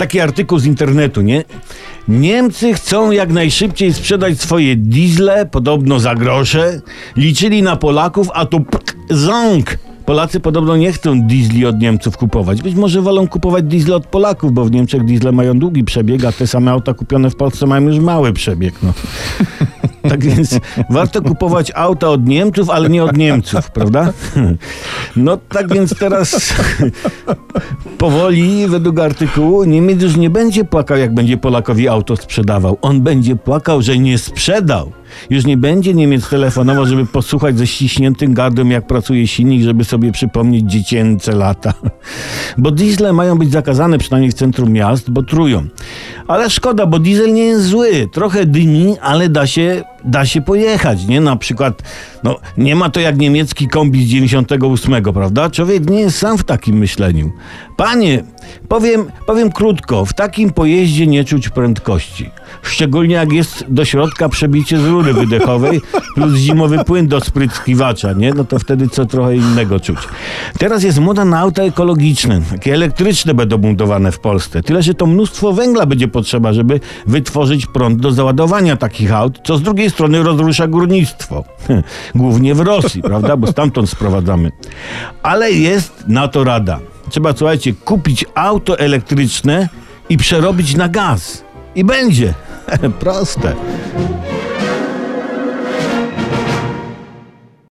taki artykuł z internetu, nie? Niemcy chcą jak najszybciej sprzedać swoje diesle, podobno za grosze. Liczyli na Polaków, a tu ząg. Polacy podobno nie chcą diesli od Niemców kupować. Być może wolą kupować diesle od Polaków, bo w Niemczech diesle mają długi przebieg, a te same auta kupione w Polsce mają już mały przebieg. No. Tak więc warto kupować auta od Niemców, ale nie od Niemców, prawda? No tak więc teraz powoli, według artykułu, Niemiec już nie będzie płakał, jak będzie Polakowi auto sprzedawał. On będzie płakał, że nie sprzedał. Już nie będzie Niemiec telefonował, żeby posłuchać ze ściśniętym gardłem, jak pracuje silnik, żeby sobie przypomnieć dziecięce lata. Bo diesle mają być zakazane przynajmniej w centrum miast, bo trują. Ale szkoda, bo diesel nie jest zły. Trochę dymi, ale da się, da się pojechać, nie? Na przykład, no, nie ma to jak niemiecki kombi z 98, prawda? Człowiek nie jest sam w takim myśleniu. Panie, powiem, powiem krótko, w takim pojeździe nie czuć prędkości. Szczególnie jak jest do środka przebicie z rury wydechowej plus zimowy płyn do spryskiwacza, nie? No to wtedy co trochę innego czuć. Teraz jest moda na auta ekologiczne. Takie elektryczne będą budowane w Polsce. Tyle, że to mnóstwo węgla będzie potrzeba, żeby wytworzyć prąd do załadowania takich aut, co z drugiej strony rozrusza górnictwo. Głównie w Rosji, prawda? Bo stamtąd sprowadzamy. Ale jest na to rada. Trzeba, słuchajcie, kupić auto elektryczne i przerobić na gaz. I będzie. Proste.